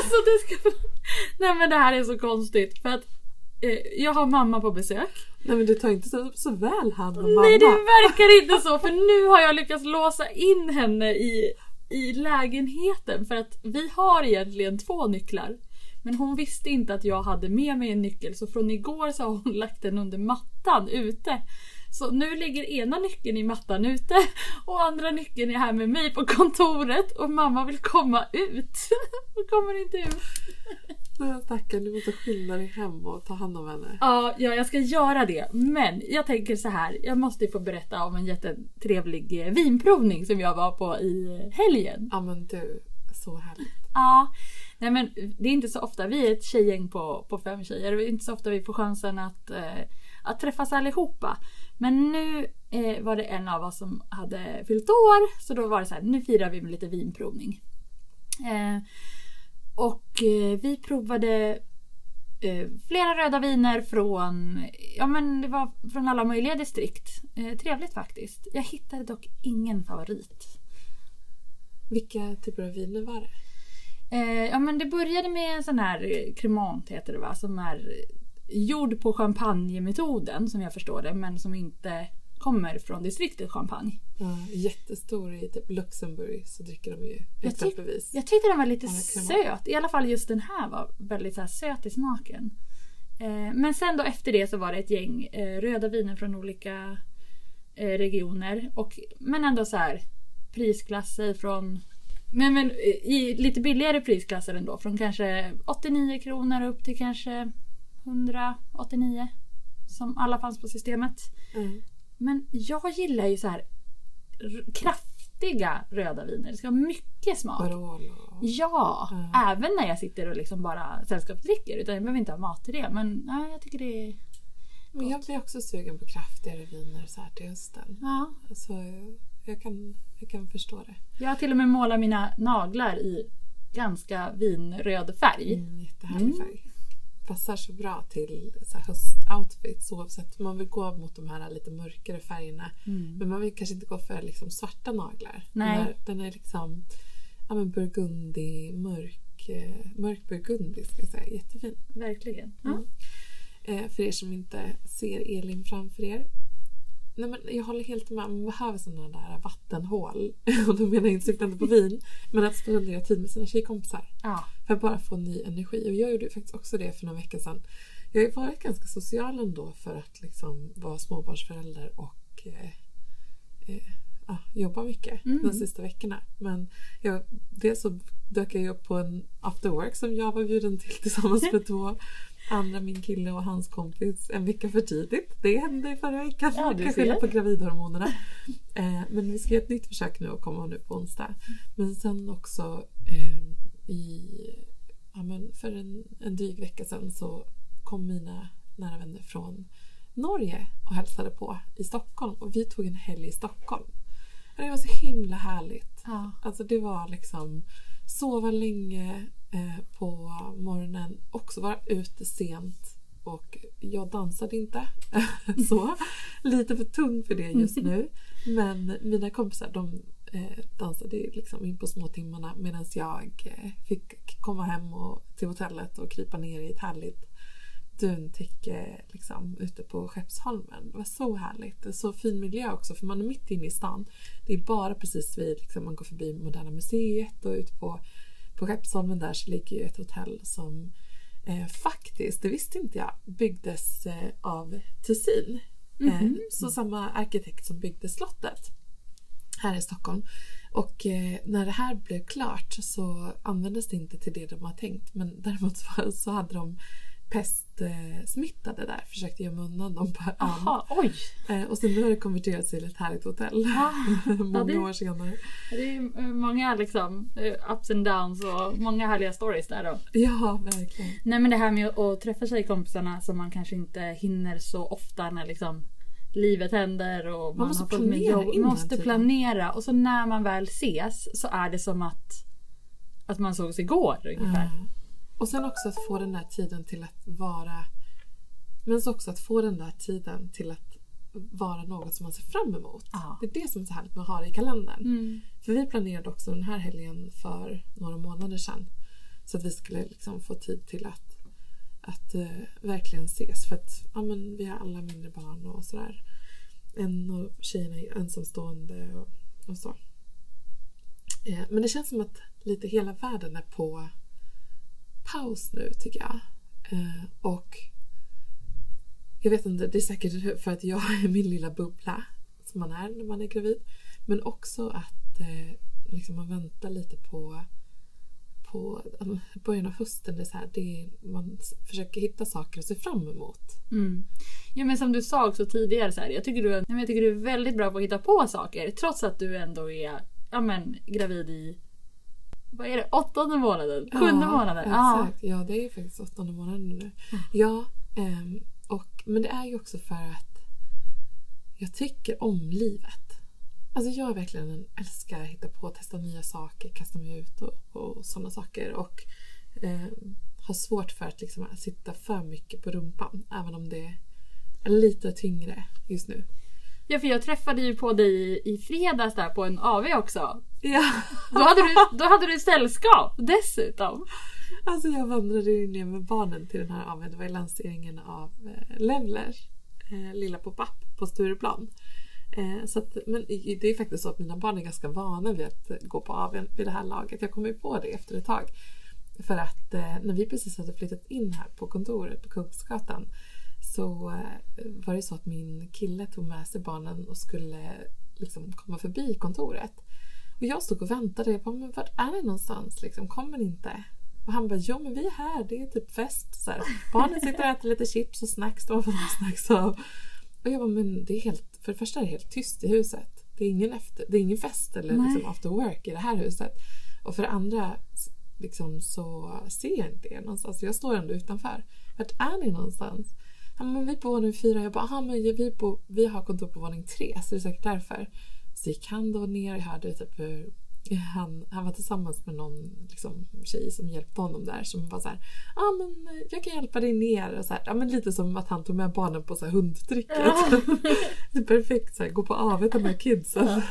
Alltså det ska... Nej men det här är så konstigt för att eh, jag har mamma på besök. Nej men du tar inte så, så väl hand om mamma. Nej det verkar inte så för nu har jag lyckats låsa in henne i, i lägenheten för att vi har egentligen två nycklar. Men hon visste inte att jag hade med mig en nyckel så från igår så har hon lagt den under mattan ute. Så nu ligger ena nyckeln i mattan ute och andra nyckeln är här med mig på kontoret och mamma vill komma ut. Hon kommer inte ut. Stackarn, du måste skynda dig hem och ta hand om henne. Ja, ja, jag ska göra det. Men jag tänker så här. Jag måste få berätta om en jättetrevlig eh, vinprovning som jag var på i helgen. Ja men du, så härligt. Ja, nej men det är inte så ofta. Vi är ett tjejgäng på, på fem tjejer. Det är inte så ofta vi får chansen att, eh, att träffas allihopa. Men nu eh, var det en av oss som hade fyllt år. Så då var det så här, nu firar vi med lite vinprovning. Eh, och eh, vi provade eh, flera röda viner från, ja men det var från alla möjliga distrikt. Eh, trevligt faktiskt. Jag hittade dock ingen favorit. Vilka typer av viner var det? Eh, ja men det började med en sån här cremant heter det va, som är gjord på champagnemetoden som jag förstår det, men som inte kommer från distriktet Champagne. Ja, jättestor i typ Luxemburg så dricker de ju Jag, exempelvis. jag tyckte den var lite söt. I alla fall just den här var väldigt så söt i smaken. Eh, men sen då efter det så var det ett gäng eh, röda viner från olika eh, regioner. Och, men ändå så här prisklasser från men, men eh, i lite billigare prisklasser ändå. Från kanske 89 kronor upp till kanske 189. Som alla fanns på systemet. Mm. Men jag gillar ju så här kraftiga röda viner. Det ska vara mycket smak. Barolo. Ja, Mm. även när jag sitter och liksom bara sällskapsdricker. Utan jag behöver inte ha mat till det. Men ja, jag tycker det är... Men jag blir också sugen på kraftigare viner så här till hösten. Ja. Så jag kan, jag kan förstå det. Jag har till och med målat mina naglar i ganska vinröd färg. Mm, jättehärlig Mm. färg. Passar så bra till så här höstoutfits oavsett. Man vill gå mot de här lite mörkare färgerna. Mm. Men man vill kanske inte gå för liksom svarta naglar. Nej. Den, här, den är liksom ja, men burgundi, mörk, eh, mörk burgundi ska jag säga. Jättefin. Verkligen. Ja. Mm. Eh, för er som inte ser Elin framför er. Nej, men jag håller helt med. Man behöver sådana där vattenhål. Och då menar jag inte syftande på vin. Men att spendera tid med sina tjejkompisar. Ja. För att bara få ny energi. Och jag gjorde faktiskt också det för några veckor sedan. Jag har varit ganska social ändå för att liksom vara småbarnsförälder och eh, eh, jobba mycket Mm. de sista veckorna. Men jag, dels så dök jag upp på en after work som jag var bjuden till tillsammans med två andra, min kille och hans kompis en vecka för tidigt. Det hände i förra veckan. Ja, du kan skylla på gravidhormonerna. Eh, men vi ska göra ett nytt försök nu och komma nu på onsdag. Men sen också eh, i, ja, men för en, en dryg vecka sedan så kom mina nära vänner från Norge och hälsade på i Stockholm och vi tog en helg i Stockholm. Det var så himla härligt. Ja. Alltså det var liksom sova länge Eh, på morgonen, också vara ute sent och jag dansade inte så. Lite för tung för det just nu. Men mina kompisar de eh, dansade liksom in på småtimmarna medan jag eh, fick komma hem och, till hotellet och krypa ner i ett härligt duntäcke liksom, ute på Skeppsholmen. Det var så härligt. Det så fin miljö också för man är mitt inne i stan. Det är bara precis vid, liksom, man går förbi Moderna Museet och ut på, på Skeppsholmen där så ligger ju ett hotell som eh, faktiskt, det visste inte jag, byggdes eh, av Tessin. Eh, Mhm. så samma arkitekt som byggde slottet här i Stockholm. Och eh, när det här blev klart så användes det inte till det de har tänkt. Men däremot så, så hade de pestsmittade där, försökte gömma undan dem på ön. Jaha, oj! Eh, och sen nu har det konverterats till ett härligt hotell. Ja. Många Ja, det- år senare. Det är eh, många liksom eh, ups and downs och många härliga stories där då. Ja, verkligen. Nej men det här med att träffa tjejkompisarna som man kanske inte hinner så ofta när liksom livet händer och man, måste har fått med jobb. Man måste planera och så när man väl ses så är det som att att man sågs igår ungefär. Ja. Och sen också att få den där tiden till att vara men så också att få den där tiden till att vara något som man ser fram emot. Ja. Det är det som är så härligt med att ha det i kalendern. Mm. För vi planerade också den här helgen för några månader sedan. Så att vi skulle liksom få tid till att, att uh, verkligen ses. För att ja, men vi har alla mindre barn och sådär. En av tjejerna är ensamstående och, och så. Eh, men det känns som att lite hela världen är på paus nu tycker jag. Eh, och jag vet inte, det är säkert för att jag är min lilla bubbla som man är när man är gravid. Men också att eh, liksom man väntar lite på på eh, början av hösten. Det är så här, det är, man försöker hitta saker att se fram emot. Mm. Ja men som du sa också tidigare, så här, jag, tycker du, jag tycker du är väldigt bra på att hitta på saker trots att du ändå är ja, men, gravid i vad är det, åttonde månaden? Sjunde ja, månaden? Exakt, ja det är faktiskt åttonde månaden nu. Mm. Ja, um, och, men det är ju också för att jag tycker om livet. Alltså jag verkligen en älskar att hitta på, testa nya saker, kasta mig ut och, och sådana saker. Och eh, har svårt för att liksom sitta för mycket på rumpan. Även om det är lite tyngre just nu. Ja för jag träffade ju på dig i fredags där på en AV också. Ja. Då hade du, då hade du sällskap dessutom. Alltså jag vandrade ju ner med barnen till den här AWn. Det var i lanseringen av eh, Levlers eh, lilla pop-up på Stureplan. Eh, så att, men det är faktiskt så att mina barn är ganska vana vid att gå på AWn vid det här laget. Jag kom ju på det efter ett tag. För att när vi precis hade flyttat in här på kontoret på Kungsgatan så eh, var det så att min kille tog med sig barnen och skulle liksom komma förbi kontoret. Och jag stod och väntade. Jag bara, men vart är ni någonstans? Liksom, kommer ni inte? Och han bara, jo men vi är här, det är typ fest. Så här. Barnen sitter och äter lite chips och snacks. De har fått snacks av. Och jag bara, men det är helt, för det första är det helt tyst i huset. Det är ingen, efter, det är ingen fest eller liksom after work i det här huset. Och för det andra liksom, så ser jag inte er någonstans. Jag står ändå utanför. Vart är ni någonstans? Ja, men vi bor nu fyra. Jag bara, aha, men vi, bor, vi har kontor på våning tre så det är säkert därför. Så gick han då ner. Jag hörde typ hur han, han var tillsammans med någon liksom, tjej som hjälpte honom där som var så här, ja ah, men jag kan hjälpa dig ner och så här, ja men lite som att han tog med barnen på så här hundtrycket. Ja. det är perfekt så här, gå på AW med kidsen.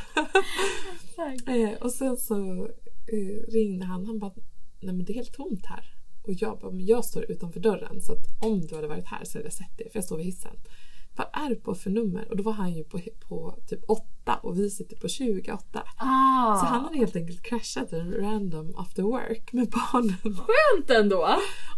Ja. eh, och sen så eh, ringde han, han bara, nej men det är helt tomt här. Och jag bara, men jag står utanför dörren så att om du hade varit här så hade jag sett det för jag står vid hissen vad är på för nummer? Och då var han ju på, på typ 8 och vi sitter på 28. Ah. Så han hade helt enkelt crashat en random after work med barnen. Skönt ändå!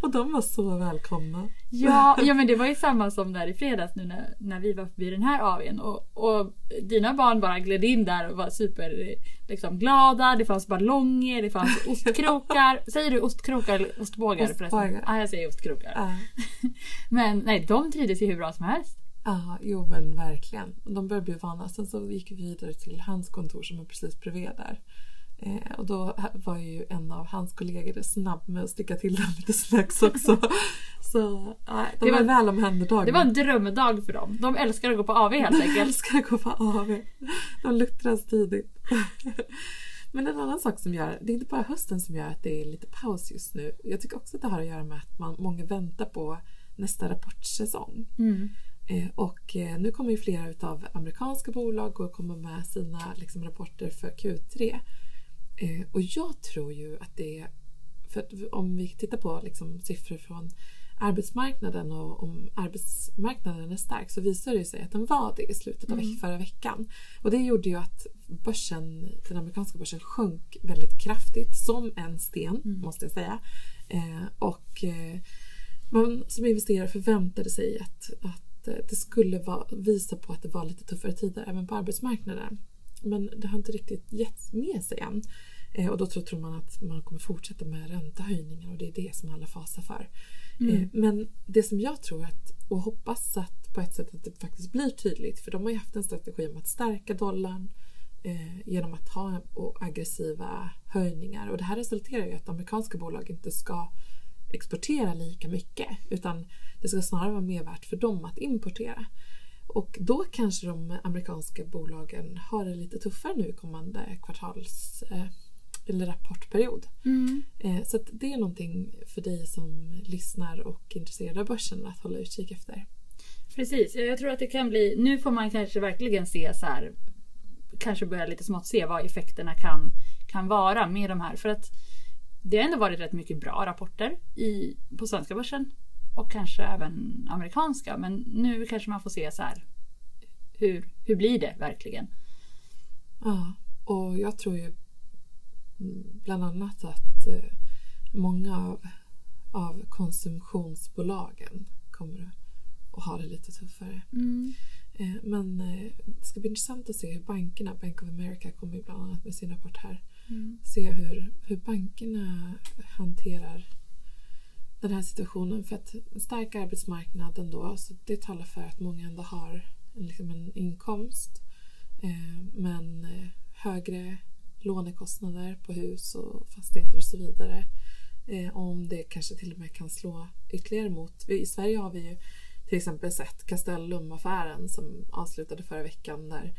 Och de var så välkomna. Ja, ja men det var ju samma som där i fredags nu när, när vi var vid den här AWn och, och dina barn bara gled in där och var super liksom, glada. Det fanns ballonger, det fanns ostkrokar. Säger du ostkrokar eller ostbågar? Ostbågar. Ja, ah, jag säger ostkrokar. Ah. men nej, de trivdes ju hur bra som helst. Ja, jo men verkligen. De började bli vana. Sen så gick vi vidare till hans kontor som är precis bredvid där. Eh, och då var ju en av hans kollegor snabb med att sticka till dem lite snacks också. så eh, de det var, var väl omhändertagna. Det var en drömdag för dem. De älskar att gå på AV helt enkelt. De älskar att gå på AV. De luttras tidigt. Men en annan sak som gör, det är inte bara hösten som gör att det är lite paus just nu. Jag tycker också att det har att göra med att man, många väntar på nästa rapportsäsong. Mm. Eh, och eh, nu kommer ju flera av amerikanska bolag och kommer med sina liksom, rapporter för Q3. Eh, och jag tror ju att det för om vi tittar på liksom, siffror från arbetsmarknaden och om arbetsmarknaden är stark så visar det sig att den var det i slutet av mm. förra veckan. Och det gjorde ju att börsen, den amerikanska börsen sjönk väldigt kraftigt som en sten mm. måste jag säga. Eh, och eh, man som investerare förväntade sig att, att det skulle vara, visa på att det var lite tuffare tider även på arbetsmarknaden. Men det har inte riktigt gett med sig än. Eh, och då tror man att man kommer fortsätta med räntehöjningar och det är det som alla fasar för. Mm. Eh, men det som jag tror att, och hoppas att på ett sätt att det faktiskt blir tydligt för de har ju haft en strategi om att stärka dollarn eh, genom att ha aggressiva höjningar och det här resulterar i att amerikanska bolag inte ska exportera lika mycket utan det ska snarare vara mer värt för dem att importera. Och då kanske de amerikanska bolagen har det lite tuffare nu kommande kvartals eh, eller rapportperiod. Mm. Eh, så det är någonting för dig som lyssnar och är intresserad av börsen att hålla utkik efter. Precis, jag tror att det kan bli, nu får man kanske verkligen se så här, kanske börja lite smått se vad effekterna kan, kan vara med de här. För att det har ändå varit rätt mycket bra rapporter i, på svenska börsen och kanske även amerikanska. Men nu kanske man får se så här. Hur, hur blir det verkligen? Ja, och jag tror ju bland annat att eh, många av, av konsumtionsbolagen kommer att ha det lite tuffare. Mm. Eh, Men eh, det ska bli intressant att se hur bankerna, Bank of America kommer bland annat med sin rapport här, Mm. se hur, hur bankerna hanterar den här situationen. För att en stark arbetsmarknad ändå, så det talar för att många ändå har en, liksom en inkomst. Eh, men eh, högre lånekostnader på hus och fastigheter och så vidare. Eh, om det kanske till och med kan slå ytterligare mot. I Sverige har vi ju till exempel sett Castellum-affären som avslutade förra veckan där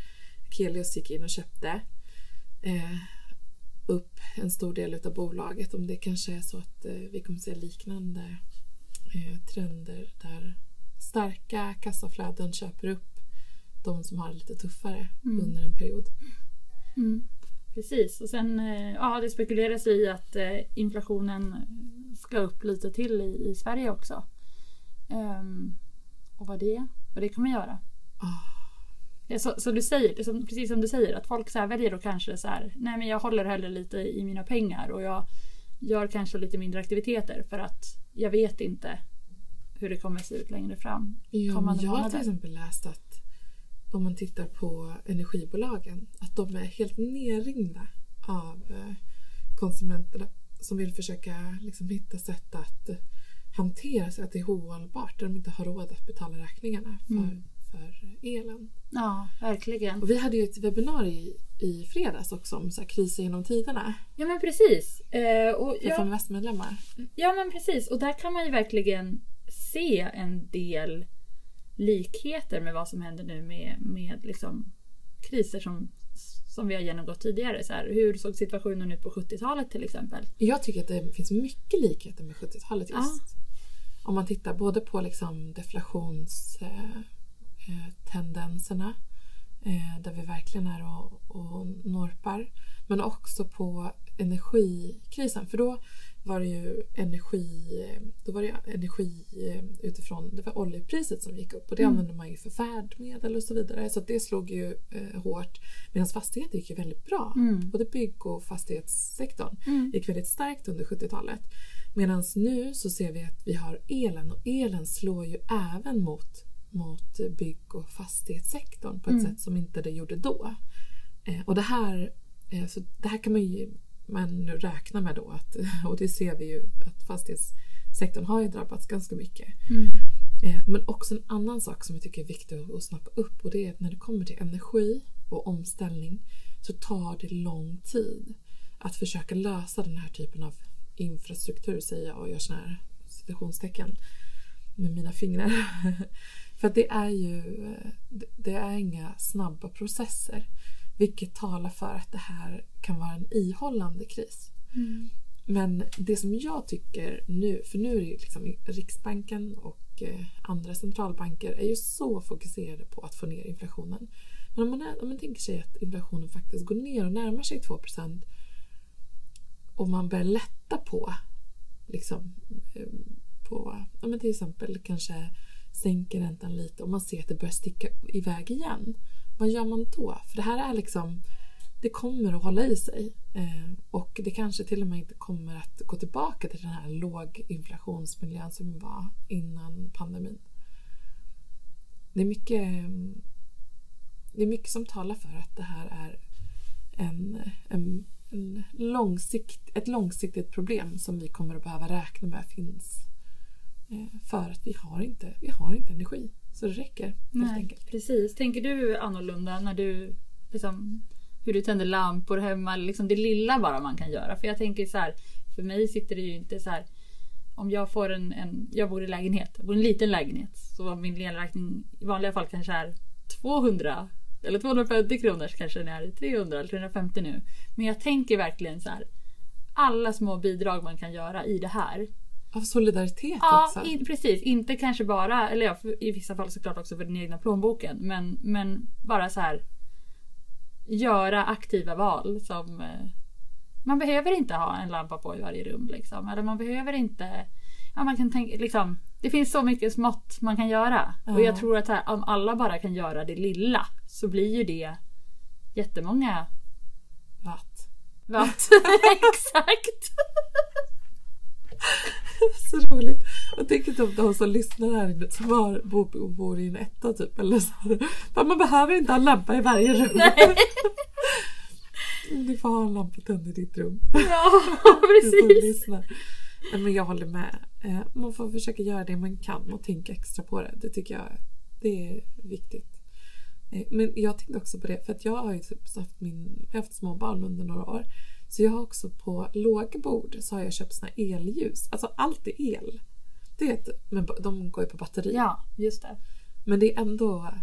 Akelius gick in och köpte eh, upp en stor del av bolaget. Om det kanske är så att eh, vi kommer se liknande eh, trender där starka kassaflöden köper upp de som har det lite tuffare Mm. under en period. Mm. Precis, och sen eh, ja, det spekuleras i att inflationen ska upp lite till i, i Sverige också. Ehm, och vad det, vad det kommer göra. Ja, så, så du säger, som, precis som du säger, att folk så väljer då kanske så här, nej men jag håller hellre lite i mina pengar och jag gör kanske lite mindre aktiviteter för att jag vet inte hur det kommer se ut längre fram. Ja, kommande jag har till exempel läst att om man tittar på energibolagen att de är helt nerringda av eh, konsumenterna som vill försöka liksom hitta sätt att hantera sig, att det är ohållbart där de inte har råd att betala räkningarna för, Mm. För elen. Ja, verkligen. Och vi hade ju ett webbinarium i, i fredags också om så här, kriser genom tiderna Ja men precis. Eh, och, för ja, Feminvest-medlemmar. Ja men precis och där kan man ju verkligen se en del likheter med vad som händer nu med, med liksom kriser som, som vi har genomgått tidigare. Så här, hur såg situationen ut på 70-talet till exempel? Jag tycker att det finns mycket likheter med 70-talet Ja. just. Om man tittar både på liksom deflationstendenserna eh, tendenserna, eh, där vi verkligen är och, och norpar. Men också på energikrisen. För då var det ju energi, då var det energi eh, utifrån det var oljepriset som gick upp och det Mm. använde man ju för färdmedel och så vidare. Så det slog ju eh, hårt. Medan fastigheter gick ju väldigt bra. Mm. Både bygg och fastighetssektorn Mm. gick väldigt starkt under 70-talet. Medan nu så ser vi att vi har elen och elen slår ju även mot, mot bygg och fastighetssektorn på ett Mm. sätt som inte det gjorde då. Eh, och det här, eh, så det här kan man ju man räkna med då att, och det ser vi ju att fastighetssektorn har ju drabbats ganska mycket. Mm. Eh, Men också en annan sak som jag tycker är viktig att- snappa upp och det är att när det kommer till energi och omställning så tar det lång tid att försöka lösa den här typen av infrastruktur säger jag och gör såna här citationstecken med mina fingrar. För det är ju det- det är inga snabba processer vilket talar för att det här kan vara en ihållande kris. Mm. Men det som jag tycker nu, för nu är det ju liksom Riksbanken och eh, andra centralbanker är ju så fokuserade på att få ner inflationen. Men om man, är, om man tänker sig att inflationen faktiskt går ner och närmar sig 2% och man börjar lätta på liksom eh, på, ja men till exempel kanske sänker räntan lite och man ser att det börjar sticka iväg igen. Vad gör man då? För det här är liksom det kommer att hålla i sig eh, och det kanske till och med inte kommer att gå tillbaka till den här låginflationsmiljön som var innan pandemin. Det är mycket, mm, det är mycket som talar för att det här är en, en, en långsikt, ett långsiktigt problem som vi kommer att behöva räkna med finns för att vi har inte, vi har inte energi. Så det räcker Nej, precis. Tänker du annorlunda när du liksom, hur du tänder lampor hemma, liksom det lilla bara man kan göra? För jag tänker så här, för mig sitter det ju inte så här om jag får en, en jag bor i lägenhet, jag bor i en liten lägenhet så min elräkning i vanliga fall kanske är 200 eller 250 kronor kanske den är 300 eller 350 nu. Men jag tänker verkligen så här alla små bidrag man kan göra i det här Av solidaritet Ja, också. in, precis. Inte kanske bara, eller ja, i vissa fall såklart också för den egna plånboken. Men, men bara så här göra aktiva val som, eh, Man behöver inte ha en lampa på i varje rum liksom. Eller man behöver inte... Ja, man kan tänka liksom. Det finns så mycket smått man kan göra. Och jag Ja. tror att här, om alla bara kan göra det lilla så blir ju det jättemånga Watt. watt. Exakt! Så roligt. Jag tänker typ de som lyssnar här inne som har, bor, bor i en etta typ. Eller så. För man behöver inte ha en lampa i varje rum. Nej. Du får ha en lampa tänd i ditt rum. Ja, precis. men jag håller med. Eh, Man får försöka göra det man kan och tänka extra på det. Det tycker jag det är viktigt. Eh, Men jag tänkte också på det för att jag har ju typ haft, min, jag har haft små barn under några år. Så jag har också på lågbord så har jag köpt såna elljus. Alltså allt är el. Det är ett, men de går ju på batteri. Ja, just det. Men det är ändå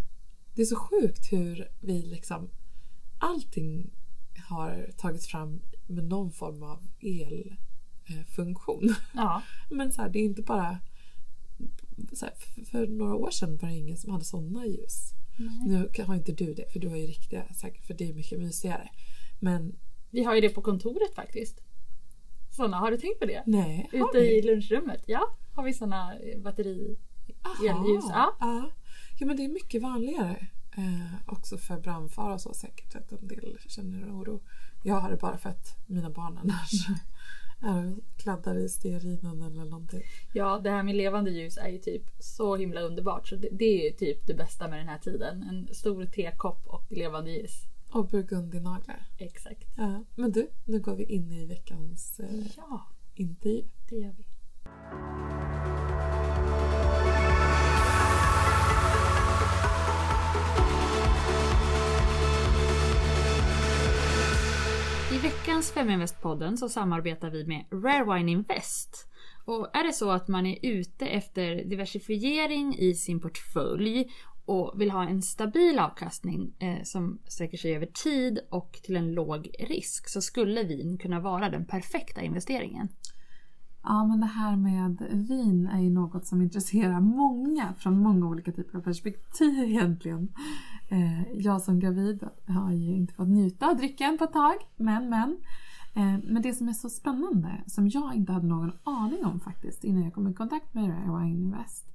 Det är så sjukt hur vi liksom Allting har tagits fram med någon form av elfunktion. Ja, Men så här, det är inte bara här, f- För några år sedan var det ingen som hade sådana ljus. Nu kan- har inte du det för du har ju riktiga säkert för det är mycket mysigare. Men vi har ju det på kontoret faktiskt. Såna, har du tänkt på det? nej, Ute vi? i lunchrummet, ja. Har vi såna batteri... Aha, elljus, ja. ja. Ja men det är mycket vanligare. Eh, också för brandfara och så säkert att en del känner oro. Jag har det bara för att mina barn annars är kladdar i stearinen eller någonting. Ja, det här med levande ljus är ju typ så himla underbart. Så det, det är ju typ det bästa med den här tiden. En stor tekopp och levande ljus. Och burgundinaglar. Exakt. Ja, men du, nu går vi in i veckans eh, Ja, intervju. det gör vi. I veckans Feminvest-podden så samarbetar vi med Rare Wine Invest. Och är det så att man är ute efter diversifiering i sin portfölj och vill ha en stabil avkastning eh, som sträcker sig över tid och till en låg risk så skulle vin kunna vara den perfekta investeringen. Ja, men det här med vin är ju något som intresserar många från många olika typer av perspektiv egentligen. Eh, jag som gravid har ju inte fått njuta av drycken på ett tag, men men. Eh, men det som är så spännande, som jag inte hade någon aning om faktiskt innan jag kom i kontakt med Rare Wine Invest,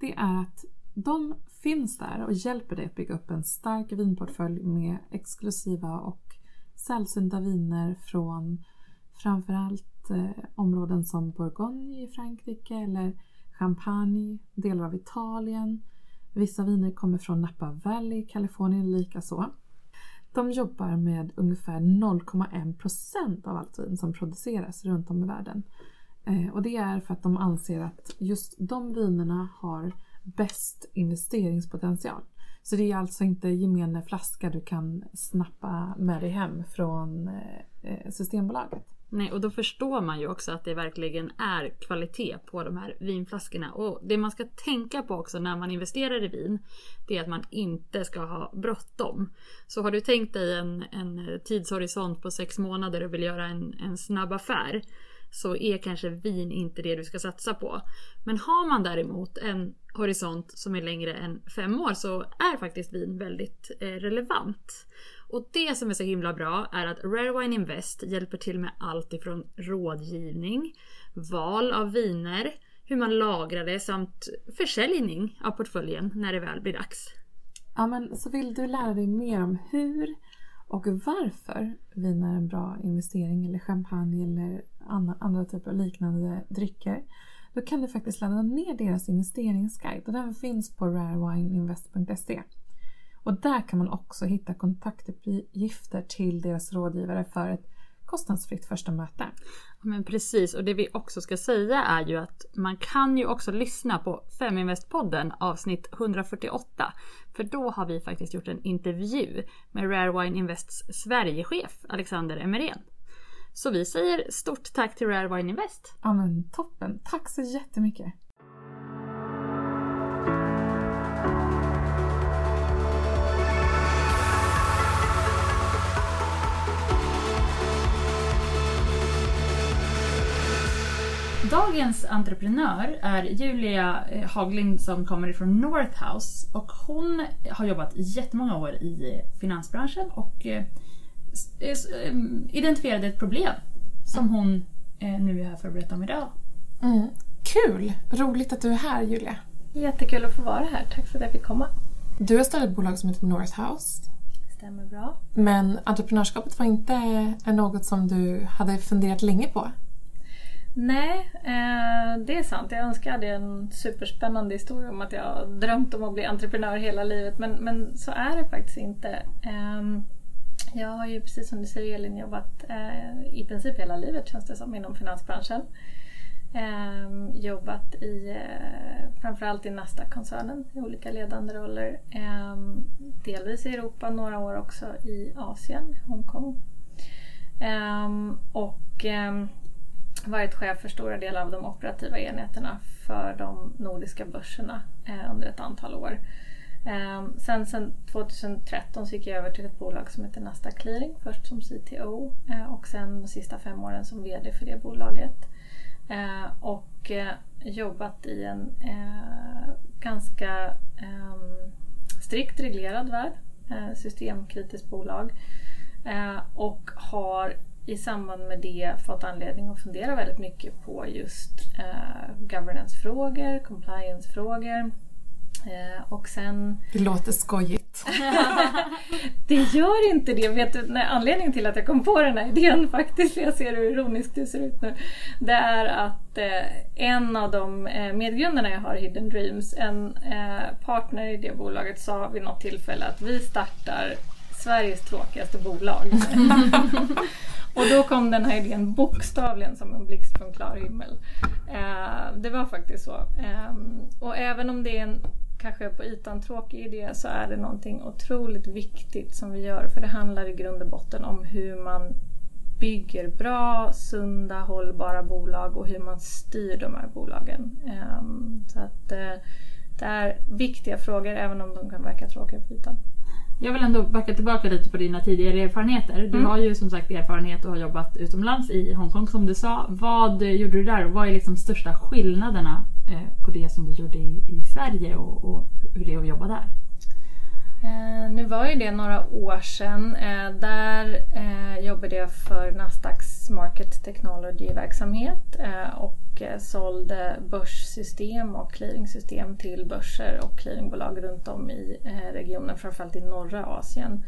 det är att de finns där och hjälper dig att bygga upp en stark vinportfölj med exklusiva och sällsynta viner från framförallt eh, områden som Bourgogne i Frankrike eller Champagne, delar av Italien. Vissa viner kommer från Napa Valley i Kalifornien likaså. De jobbar med ungefär 0,1 procent av allt vin som produceras runt om i världen. Eh, och det är för att de anser att just de vinerna har bäst investeringspotential. Så det är alltså inte gemene flaska du kan snappa med dig hem från eh, Systembolaget. Nej, och då förstår man ju också att det verkligen är kvalitet på de här vinflaskorna. Och det man ska tänka på också när man investerar i vin, det är att man inte ska ha bråttom. Så har du tänkt dig en, en tidshorisont på sex månader och vill göra en, en snabb affär, så är kanske vin inte det du ska satsa på. Men har man däremot en horisont som är längre än fem år så är faktiskt vin väldigt eh, relevant. Och det som är så himla bra är att Rare Wine Invest hjälper till med allt ifrån rådgivning, val av viner, hur man lagrar det samt försäljning av portföljen när det väl blir dags. Ja, men så vill du lära dig mer om hur och varför vin är en bra investering eller champagne eller andra, typer av liknande drycker. Då kan du faktiskt ladda ner deras investeringsguide och den finns på rarewineinvest.se. Och där kan man också hitta kontaktuppgifter till deras rådgivare för ett kostnadsfritt första möte. Ja, Men precis, och det vi också ska säga är ju att man kan ju också lyssna på Feminvest-podden avsnitt 148. För då har vi faktiskt gjort en intervju med Rare Wine Invests Sverigechef Alexander Emerén. Så vi säger stort tack till Rare Wine Invest. Ja men toppen, tack så jättemycket! Dagens entreprenör är Julia eh, Haglind som kommer ifrån Northhouse och hon har jobbat jättemånga år i finansbranschen och eh, identifierade ett problem som hon eh, nu är här för att berätta om idag. Mm. Kul! Roligt att du är här Julia. Jättekul att få vara här. Tack för att jag fick komma. Du har startat ett bolag som heter Northhouse. Stämmer bra. Men entreprenörskapet var inte något som du hade funderat länge på? Nej, eh, det är sant. Jag önskar jag hade en superspännande historia om att jag drömt om att bli entreprenör hela livet. Men, men så är det faktiskt inte. Jag har ju precis som du säger Elin jobbat eh, i princip hela livet känns det som inom finansbranschen. Eh, jobbat i eh, framförallt i Nasdaq-koncernen i olika ledande roller. Ehm, delvis i Europa, några år också i Asien, Hongkong. Ehm, och ehm, varit chef för stora delar av de operativa enheterna för de nordiska börserna eh, under ett antal år. Um, sen, sen 2013 så gick jag över till ett bolag som heter Nasdaq Clearing. Först som CTO uh, eh, och sen de sista fem åren som VD för det bolaget. Uh, och uh, jobbat i en eh, ganska um, strikt reglerad värld. systemkritiskt bolag. och har i samband med det fått anledning att fundera väldigt mycket på just governance-frågor, compliance-frågor och sen... Det låter skojigt. det gör inte det. Vet du, nej, anledningen till att jag kom på den här idén faktiskt, jag ser hur ironiskt du ser ut nu, det är att eh, en av de eh, medgrundarna jag har Hidden Dreams, en eh, partner i det bolaget sa vid något tillfälle att vi startar Sveriges tråkigaste bolag. Och då kom den här idén bokstavligen som en blixt från klar himmel. Eh, det var faktiskt så. Eh, och även om det är en kanske på ytan tråkig idé så är det någonting otroligt viktigt som vi gör för det handlar i grund och botten om hur man bygger bra, sunda, hållbara bolag och hur man styr de här bolagen. Ehm, så att eh, det är viktiga frågor även om de kan verka tråkiga på ytan. Jag vill ändå backa tillbaka lite på dina tidigare erfarenheter. Du mm. har ju som sagt erfarenhet och har jobbat utomlands i Hongkong som du sa. Vad gjorde du där och vad är liksom största skillnaderna eh, på det som du gjorde i, i Sverige och, och, hur det är att jobba där? Eh, nu var ju det några år sedan. Eh, där eh, jobbade jag för Nasdaqs Market Technology-verksamhet eh, och eh, sålde börssystem och clearingsystem till börser och clearingbolag runt om i eh, regionen, framförallt i norra Asien.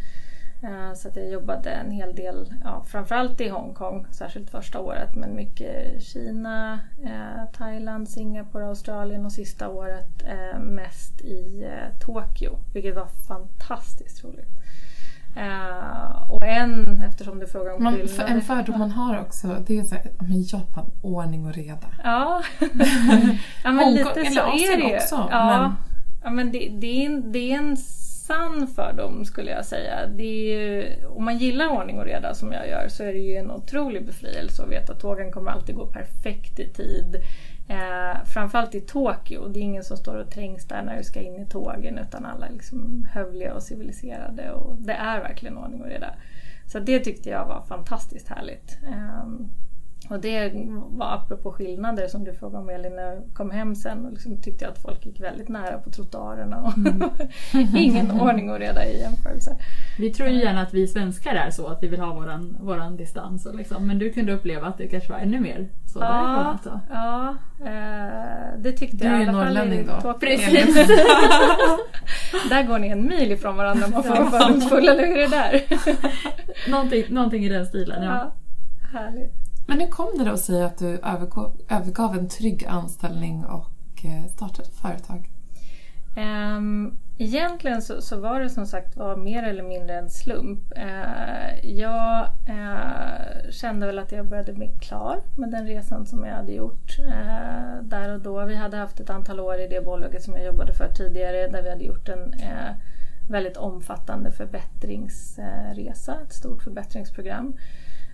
Eh, så att jag jobbade en hel del, ja, framförallt i Hongkong, särskilt första året, men mycket Kina, eh, Thailand, Singapore, Australien och sista året eh, mest i eh, Tokyo, vilket var fantastiskt roligt. Uh, och en, eftersom du frågar om man, för, En fördom man har också, det är så här, men Japan, ordning och reda. Ja, ja men lite så är det ju. Också, ja, men... ja, men det, det, är en, det är en sann för dem skulle jag säga. Det är, om man gillar ordning och reda som jag gör så är det ju en otrolig befrielse att veta att tågen kommer alltid gå perfekt i tid. Eh, framförallt i Tokyo, det är ingen som står och trängs där när du ska in i tågen utan alla är liksom hövliga och civiliserade och det är verkligen ordning och reda. Så det tyckte jag var fantastiskt härligt. Eh, och det var apropå skillnader som du frågade om Elin, när jag kom hem sen och liksom tyckte jag att folk gick väldigt nära på trottoarerna och mm. ingen ordning och reda i jämförelse. Vi tror ju gärna att vi svenskar är så, att vi vill ha våran, våran distans. Och liksom, men du kunde uppleva att det kanske var ännu mer så ja, därifrån alltså. Ja, eh, det tyckte du jag i alla fall. Du är ju norrlänning då. Precis. där går ni en mil ifrån varandra om man får vara fördomsfull, eller hur är det där? någonting, någonting i den stilen, ja. ja härligt. Men hur kom det då sig att du övergav, övergav en trygg anställning och eh, startade företag? Um, egentligen så, så, var det som sagt var mer eller mindre en slump. Uh, jag uh, kände väl att jag började bli klar med den resan som jag hade gjort uh, där och då. Vi hade haft ett antal år i det bolaget som jag jobbade för tidigare där vi hade gjort en väldigt omfattande förbättringsresa, ett stort förbättringsprogram.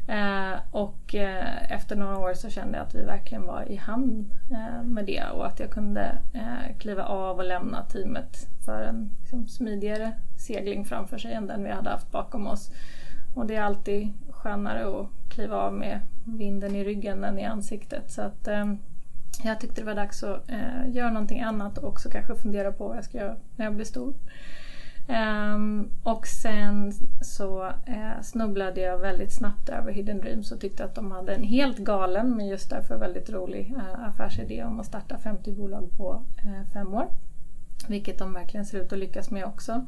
Eh, och eh, efter några år så kände jag att vi verkligen var i hamn eh, med det och att jag kunde eh, kliva av och lämna teamet för en liksom, smidigare segling framför sig än den vi hade haft bakom oss. Och det är alltid skönare att kliva av med vinden i ryggen än i ansiktet. Så att, eh, jag tyckte det var dags att eh, göra någonting annat och också kanske fundera på vad jag ska göra när jag blir stor. Um, och sen så uh, snubblade jag väldigt snabbt över Hidden Dreams och tyckte att de hade en helt galen men just därför väldigt rolig uh, affärsidé om att starta 50 bolag på uh, fem år. Vilket de verkligen ser ut att lyckas med också.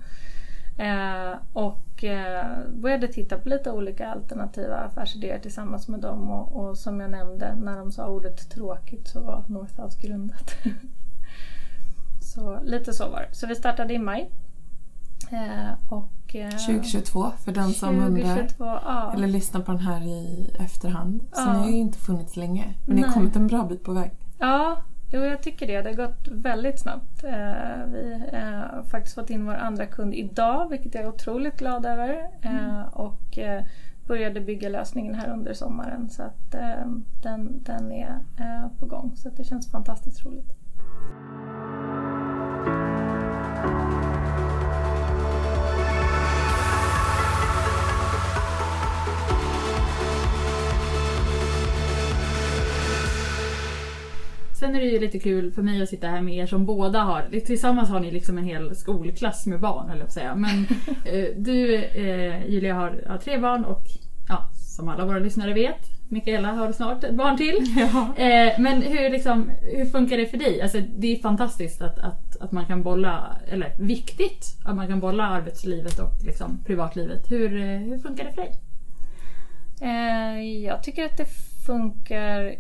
Eh, och eh, började titta på lite olika alternativa affärsidéer tillsammans med dem och, och som jag nämnde, när de sa ordet tråkigt så var Northhouse grundat. så lite så var det. Så vi startade i maj. Eh, och, eh, 2022 för den som 2022, undrar. ja. Eller lyssnar på den här i efterhand. Så Ja. ni har ju inte funnits länge. Men ni har kommit en bra bit på väg. Ja, jo, jag tycker det. Det har gått väldigt snabbt. Eh, vi eh, har faktiskt fått in vår andra kund idag, vilket jag är otroligt glad över. Eh, och eh, började bygga lösningen här under sommaren. Så att eh, den, den är eh, på gång. Så det känns fantastiskt roligt. Sen är det ju lite kul för mig att sitta här med er som båda har, tillsammans har ni liksom en hel skolklass med barn höll jag på att säga. Men eh, du eh, Julia har, har tre barn och ja, som alla våra lyssnare vet, Mikaela har snart ett barn till. Ja. Eh, men hur, liksom, hur funkar det för dig? Alltså, det är fantastiskt att, att, att man kan bolla, eller viktigt att man kan bolla arbetslivet och liksom, privatlivet. Hur, eh, hur funkar det för dig? Eh, jag tycker att det funkar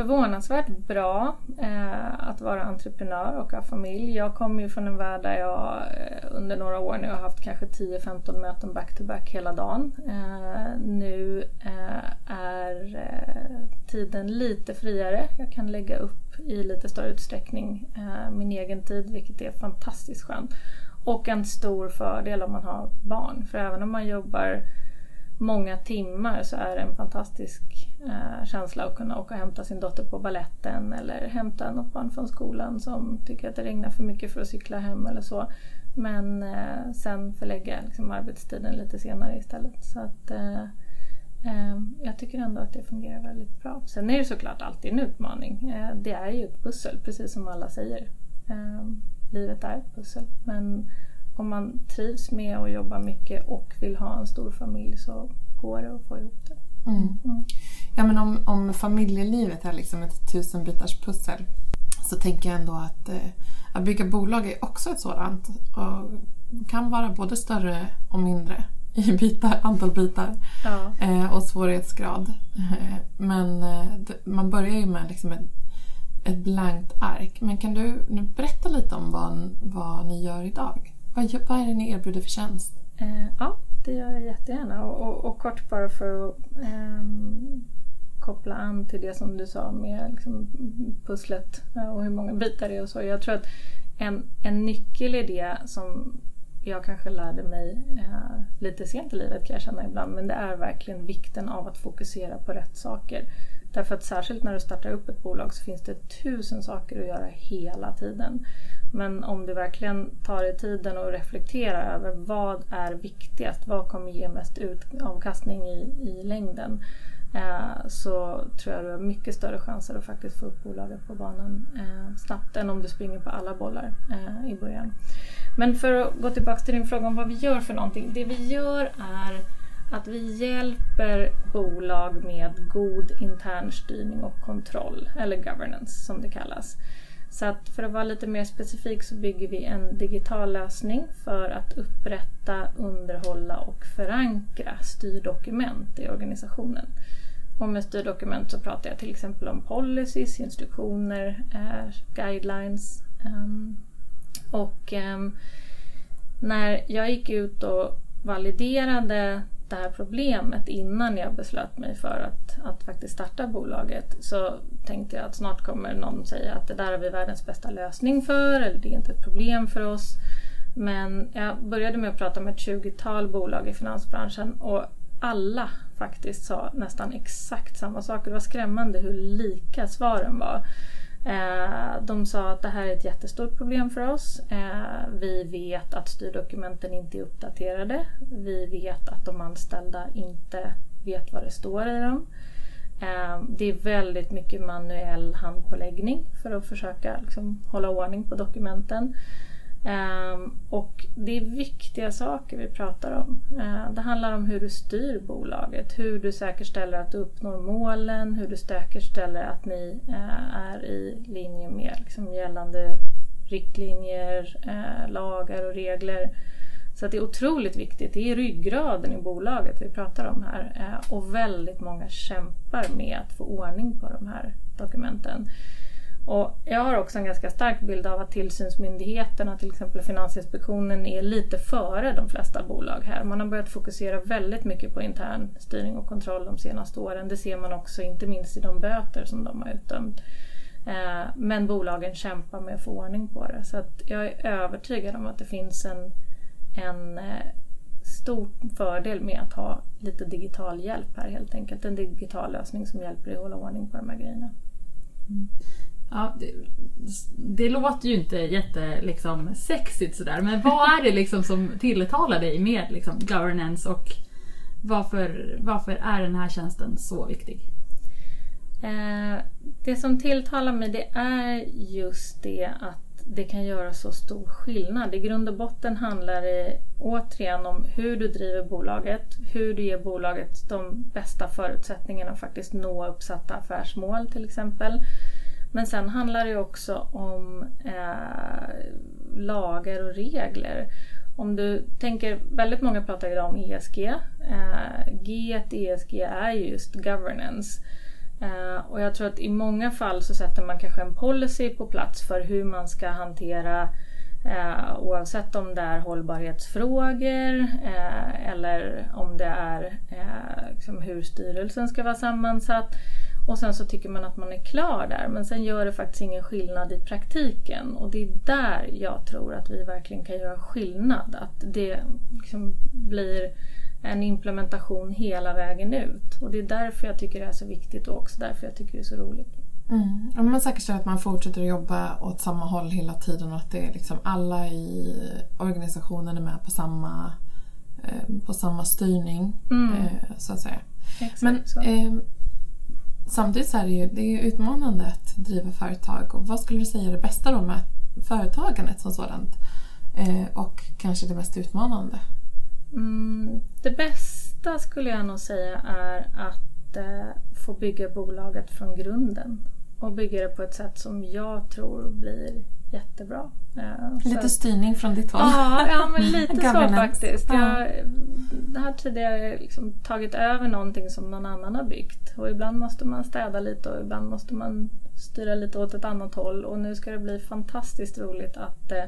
förvånansvärt bra eh, att vara entreprenör och ha familj. Jag kommer ju från en värld där jag eh, under några år nu har haft kanske 10-15 möten back-to-back hela dagen. Eh, nu eh, är eh, tiden lite friare. Jag kan lägga upp i lite större utsträckning eh, min egen tid vilket är fantastiskt skönt. Och en stor fördel om man har barn. För även om man jobbar många timmar så är det en fantastisk eh, känsla att kunna åka och hämta sin dotter på balletten eller hämta något barn från skolan som tycker att det regnar för mycket för att cykla hem eller så. Men eh, sen förlägga liksom, arbetstiden lite senare istället. Så att, eh, eh, jag tycker ändå att det fungerar väldigt bra. Sen är det såklart alltid en utmaning. Eh, det är ju ett pussel, precis som alla säger. Eh, livet är ett pussel. Men om man trivs med att jobba mycket och vill ha en stor familj så går det att få ihop det. Mm. Mm. Ja, men om, om familjelivet är liksom ett tusenbitars pussel så tänker jag ändå att, eh, att bygga bolag är också ett sådant och kan vara både större och mindre i bitar, antal bitar Ja. eh, och svårighetsgrad. Eh, men eh, man börjar ju med liksom ett, ett blankt ark. Men kan du berätta lite om vad, vad ni gör idag? Vad, vad är det ni erbjuder för tjänst? Eh, ja, det gör jag jättegärna. Och, och, och kort bara för att ehm, koppla an till det som du sa med liksom, pusslet eh, och hur många bitar det är och så. Jag tror att en, en nyckel i det som jag kanske lärde mig eh, lite sent i livet kan jag känna ibland, men det är verkligen vikten av att fokusera på rätt saker. Därför att särskilt när du startar upp ett bolag så finns det tusen saker att göra hela tiden. Men om du verkligen tar dig tiden och reflekterar över vad är viktigast, vad kommer ge mest avkastning i, i längden, eh, så tror jag du har mycket större chanser att faktiskt få upp bolaget på banan eh, snabbt än om du springer på alla bollar eh, i början. Men för att gå tillbaka till din fråga om vad vi gör för någonting. Det vi gör är att vi hjälper bolag med god intern styrning och kontroll, eller governance som det kallas. Så att för att vara lite mer specifik så bygger vi en digital lösning för att upprätta, underhålla och förankra styrdokument i organisationen. Och med styrdokument så pratar jag till exempel om policies, instruktioner, eh, guidelines. Ehm, och ehm, när jag gick ut och validerade det här problemet innan jag beslöt mig för att, att faktiskt starta bolaget så tänkte jag att snart kommer någon säga att det där har vi världens bästa lösning för eller det är inte ett problem för oss. Men jag började med att prata med ett 20-tal bolag i finansbranschen och alla faktiskt sa nästan exakt samma sak. Det var skrämmande hur lika svaren var. Eh, De sa att det här är ett jättestort problem för oss. Eh, Vi vet att styrdokumenten inte är uppdaterade. Vi vet att de anställda inte vet vad det står i dem. Eh, Det är väldigt mycket manuell handpåläggning för att försöka liksom hålla ordning på dokumenten. Um, och det är viktiga saker vi pratar om. Uh, det handlar om hur du styr bolaget, hur du säkerställer att du uppnår målen, hur du säkerställer att ni uh, är i linje med liksom, gällande riktlinjer, uh, lagar och regler. Så det är otroligt viktigt. Det är ryggraden i bolaget vi pratar om här. Eh, och väldigt många kämpar med att få ordning på de här dokumenten. Och jag har också en ganska stark bild av att tillsynsmyndigheterna, till exempel Finansinspektionen, är lite före de flesta bolag här. Man har börjat fokusera väldigt mycket på intern styrning och kontroll de senaste åren. Det ser man också inte minst i de böter som de har utdömt. Eh, men bolagen kämpar med att få ordning på det. Så att jag är övertygad om att det finns en, en eh, stor fördel med att ha lite digital hjälp här helt enkelt. En digital lösning som hjälper dig att hålla ordning på de här grejerna. Mm. Ja, det, det, låter ju inte jätte liksom, sexigt sådär men vad är det liksom som tilltalar dig med liksom, governance och varför, varför är den här tjänsten så viktig? Eh, det som tilltalar mig det är just det att det kan göra så stor skillnad. I grund och botten handlar det återigen om hur du driver bolaget, hur du ger bolaget de bästa förutsättningarna att faktiskt nå uppsatta affärsmål till exempel. Men sen handlar det också om eh, lagar och regler. Om du tänker, väldigt många pratar idag om ESG. Eh, G ESG är just governance. Eh, och jag tror att i många fall så sätter man kanske en policy på plats för hur man ska hantera eh, oavsett om det är hållbarhetsfrågor eh, eller om det är eh, liksom hur styrelsen ska vara sammansatt. Och sen så tycker man att man är klar där men sen gör det faktiskt ingen skillnad i praktiken och det är där jag tror att vi verkligen kan göra skillnad. Att det liksom blir en implementation hela vägen ut. Och det är därför jag tycker det är så viktigt och också därför jag tycker det är så roligt. Mm. Ja, man säkerställer att man fortsätter att jobba åt samma håll hela tiden och att det är liksom alla i organisationen är med på samma, eh, på samma styrning. Mm. Eh, så att säga. Exakt Men eh, samtidigt så är det ju det är utmanande att driva företag. Och vad skulle du säga är det bästa då med företagandet som sådant? Eh, och kanske det mest utmanande? Mm, det bästa skulle jag nog säga är att eh, få bygga bolaget från grunden. Och bygga det på ett sätt som jag tror blir jättebra. Eh, lite styrning från ditt håll? Ja, ja men lite så faktiskt. Jag har tidigare liksom tagit över någonting som någon annan har byggt. Och ibland måste man städa lite och ibland måste man styra lite åt ett annat håll. Och nu ska det bli fantastiskt roligt att eh,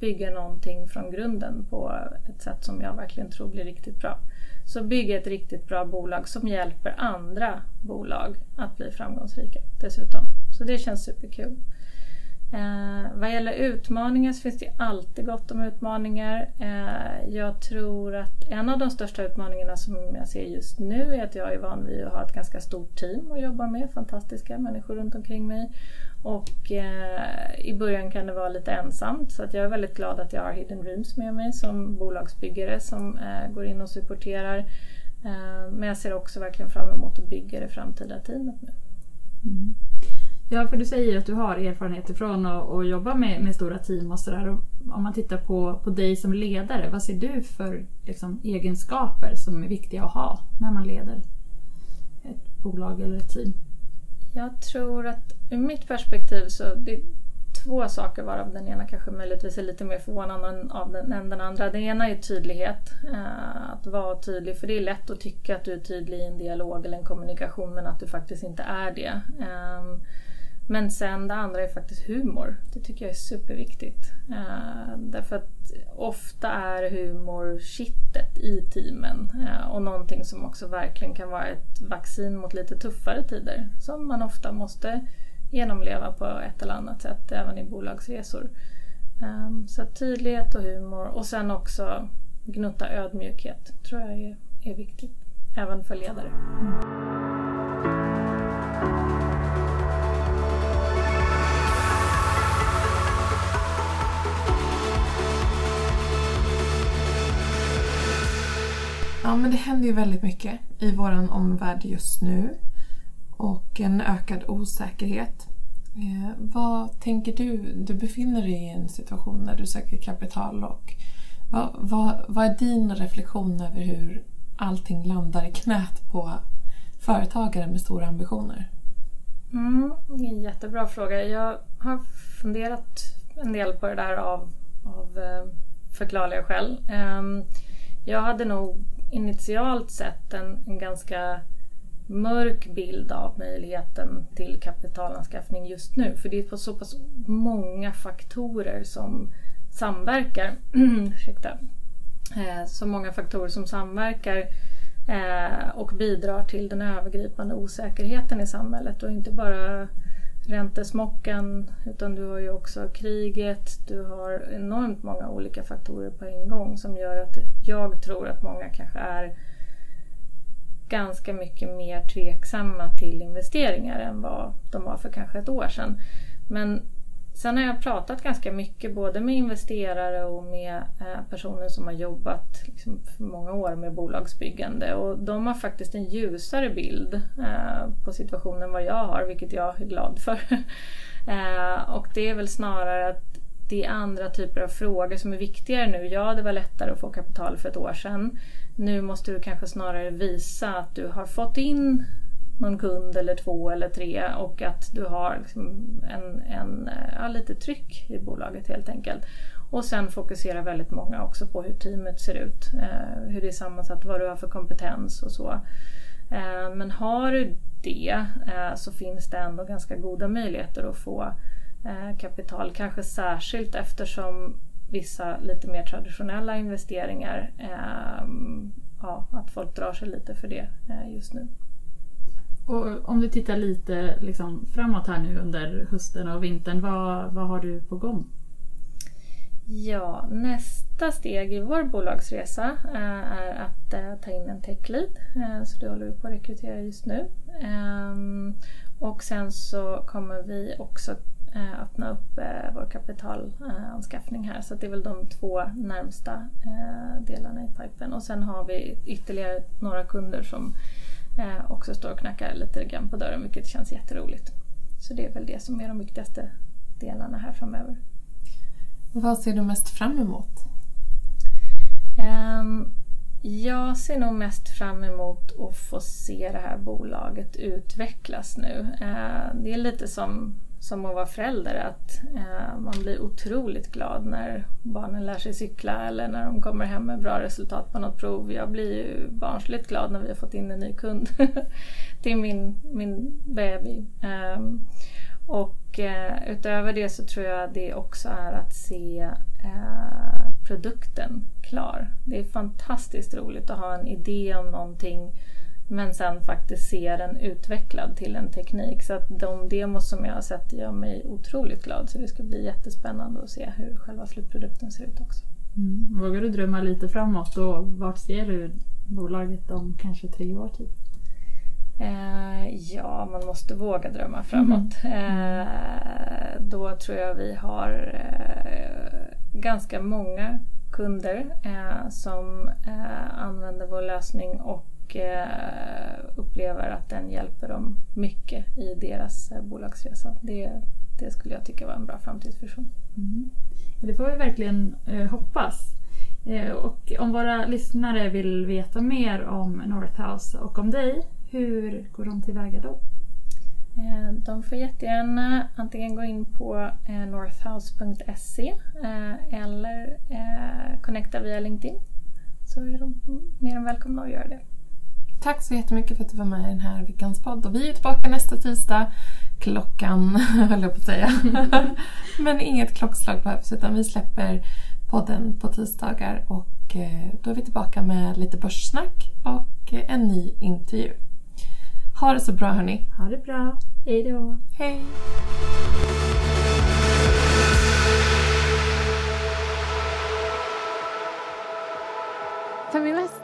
bygga någonting från grunden på ett sätt som jag verkligen tror blir riktigt bra. Så bygga ett riktigt bra bolag som hjälper andra bolag att bli framgångsrika dessutom. Så det känns superkul. Eh, vad gäller utmaningar så finns det alltid gott om utmaningar. Eh, jag tror att en av de största utmaningarna som jag ser just nu är att jag är van vid att ha ett ganska stort team att jobba med, fantastiska människor runt omkring mig. Och eh, i början kan det vara lite ensamt så att jag är väldigt glad att jag har Hidden Dreams med mig som bolagsbyggare som eh, går in och supporterar. Eh, men jag ser också verkligen fram emot att bygga det framtida teamet nu. Mm. Ja, för du säger att du har erfarenhet från att, att jobba med, med stora team och sådär. Om man tittar på, på dig som ledare, vad ser du för liksom, egenskaper som är viktiga att ha när man leder ett bolag eller ett team? Jag tror att ur mitt perspektiv så det är två saker varav den ena kanske möjligtvis är lite mer förvånande av den, än den andra. Den ena är tydlighet. Eh, att vara tydlig, för det är lätt att tycka att du är tydlig i en dialog eller en kommunikation men att du faktiskt inte är det. Ehm, men sen det andra är faktiskt humor. Det tycker jag är superviktigt. Uh, därför att ofta är humor kittet i teamen uh, och någonting som också verkligen kan vara ett vaccin mot lite tuffare tider som man ofta måste genomleva på ett eller annat sätt även i bolagsresor. Um, så tydlighet och humor och sen också gnutta ödmjukhet tror jag är, är viktigt även för ledare. Mm. Ja, men det händer ju väldigt mycket i vår omvärld just nu. Och en ökad osäkerhet. Eh, vad tänker du? Du befinner dig i en situation där du söker kapital och vad, vad, vad är din reflektion över hur allting landar i knät på företagare med stora ambitioner? Mm, det är en jättebra fråga. Jag har funderat en del på det där av, av eh, förklarliga skäl. Ehm, jag hade nog initialt sett en, en ganska mörk bild av möjligheten till kapitalanskaffning just nu. För det är på så pass många faktorer som samverkar. Ursäkta. Eh, så många faktorer som samverkar eh, och bidrar till den övergripande osäkerheten i samhället. Och inte bara räntesmockan utan du har ju också kriget. Du har enormt många olika faktorer på en gång som gör att jag tror att många kanske är ganska mycket mer tveksamma till investeringar än vad de var för kanske ett år sedan. Men sen har jag pratat ganska mycket både med investerare och med eh, personer som har jobbat liksom för många år med bolagsbyggande och de har faktiskt en ljusare bild eh, på situationen än vad jag har, vilket jag är glad för. Eh, och det är väl snarare att det är andra typer av frågor som är viktigare nu. Ja, det var lättare att få kapital för ett år sedan. Nu måste du kanske snarare visa att du har fått in någon kund eller två eller tre och att du har liksom en, en, eh, ja, lite tryck i bolaget helt enkelt. Och sen fokuserar väldigt många också på hur teamet ser ut, eh, hur det är sammansatt, vad du har för kompetens och så. Eh, men har du det eh, så finns det ändå ganska goda möjligheter att få eh, kapital, kanske särskilt eftersom vissa lite mer traditionella investeringar, eh, ja, att folk drar sig lite för det eh, just nu. Och om du tittar lite liksom, framåt här nu under hösten och vintern, vad, vad har du på gång? Ja, nästa steg i vår bolagsresa eh, är att eh, ta in en techlead. Eh, så det håller vi på att rekrytera just nu. Ehm, och sen så kommer vi också öppna upp vår kapitalanskaffning här. Så det är väl de två närmsta delarna i pipen. Och sen har vi ytterligare några kunder som eh, också står och knackar lite grann på dörren vilket känns jätteroligt. Så det är väl det som är de viktigaste delarna här framöver. Vad ser du mest fram emot? Um, jag ser nog mest fram emot att få se det här bolaget utvecklas nu. Uh, det är lite som, som att vara förälder, att eh, man blir otroligt glad när barnen lär sig cykla eller när de kommer hem med bra resultat på något prov. Jag blir ju barnsligt glad när vi har fått in en ny kund till min, min baby. Eh, och eh, utöver det så tror jag det också är att se eh, produkten klar. Det är fantastiskt roligt att ha en idé om någonting men sen faktiskt se den utvecklad till en teknik. Så att de demos som jag har sett gör mig otroligt glad. Så det ska bli jättespännande att se hur själva slutprodukten ser ut också. Mm. Vågar du drömma lite framåt och vart ser du bolaget om kanske tre år tid? Eh, ja, man måste våga drömma framåt. Mm. Eh, då tror jag vi har eh, ganska många kunder eh, som eh, använder vår lösning och eh, upplever att den hjälper dem mycket i deras bolagsresa. Det, det skulle jag tycka var en bra framtidsvision. Mm. Det får vi verkligen hoppas. Och om våra lyssnare vill veta mer om Northhouse och om dig hur går de tillväga då? Eh, de får jättegärna antingen gå in på eh, northhouse.se eh, eller connecta via LinkedIn. Så är de mer än välkomna att göra det. Tack så jättemycket för att du var med i den här veckans podd. Och vi är tillbaka nästa tisdag klockan, höll jag på att säga. Men inget klockslag behövs utan vi släpper podden på tisdagar och då är vi tillbaka med lite börssnack och en ny intervju. Ha det så bra hörni. Ha det bra. Hej då. Hej.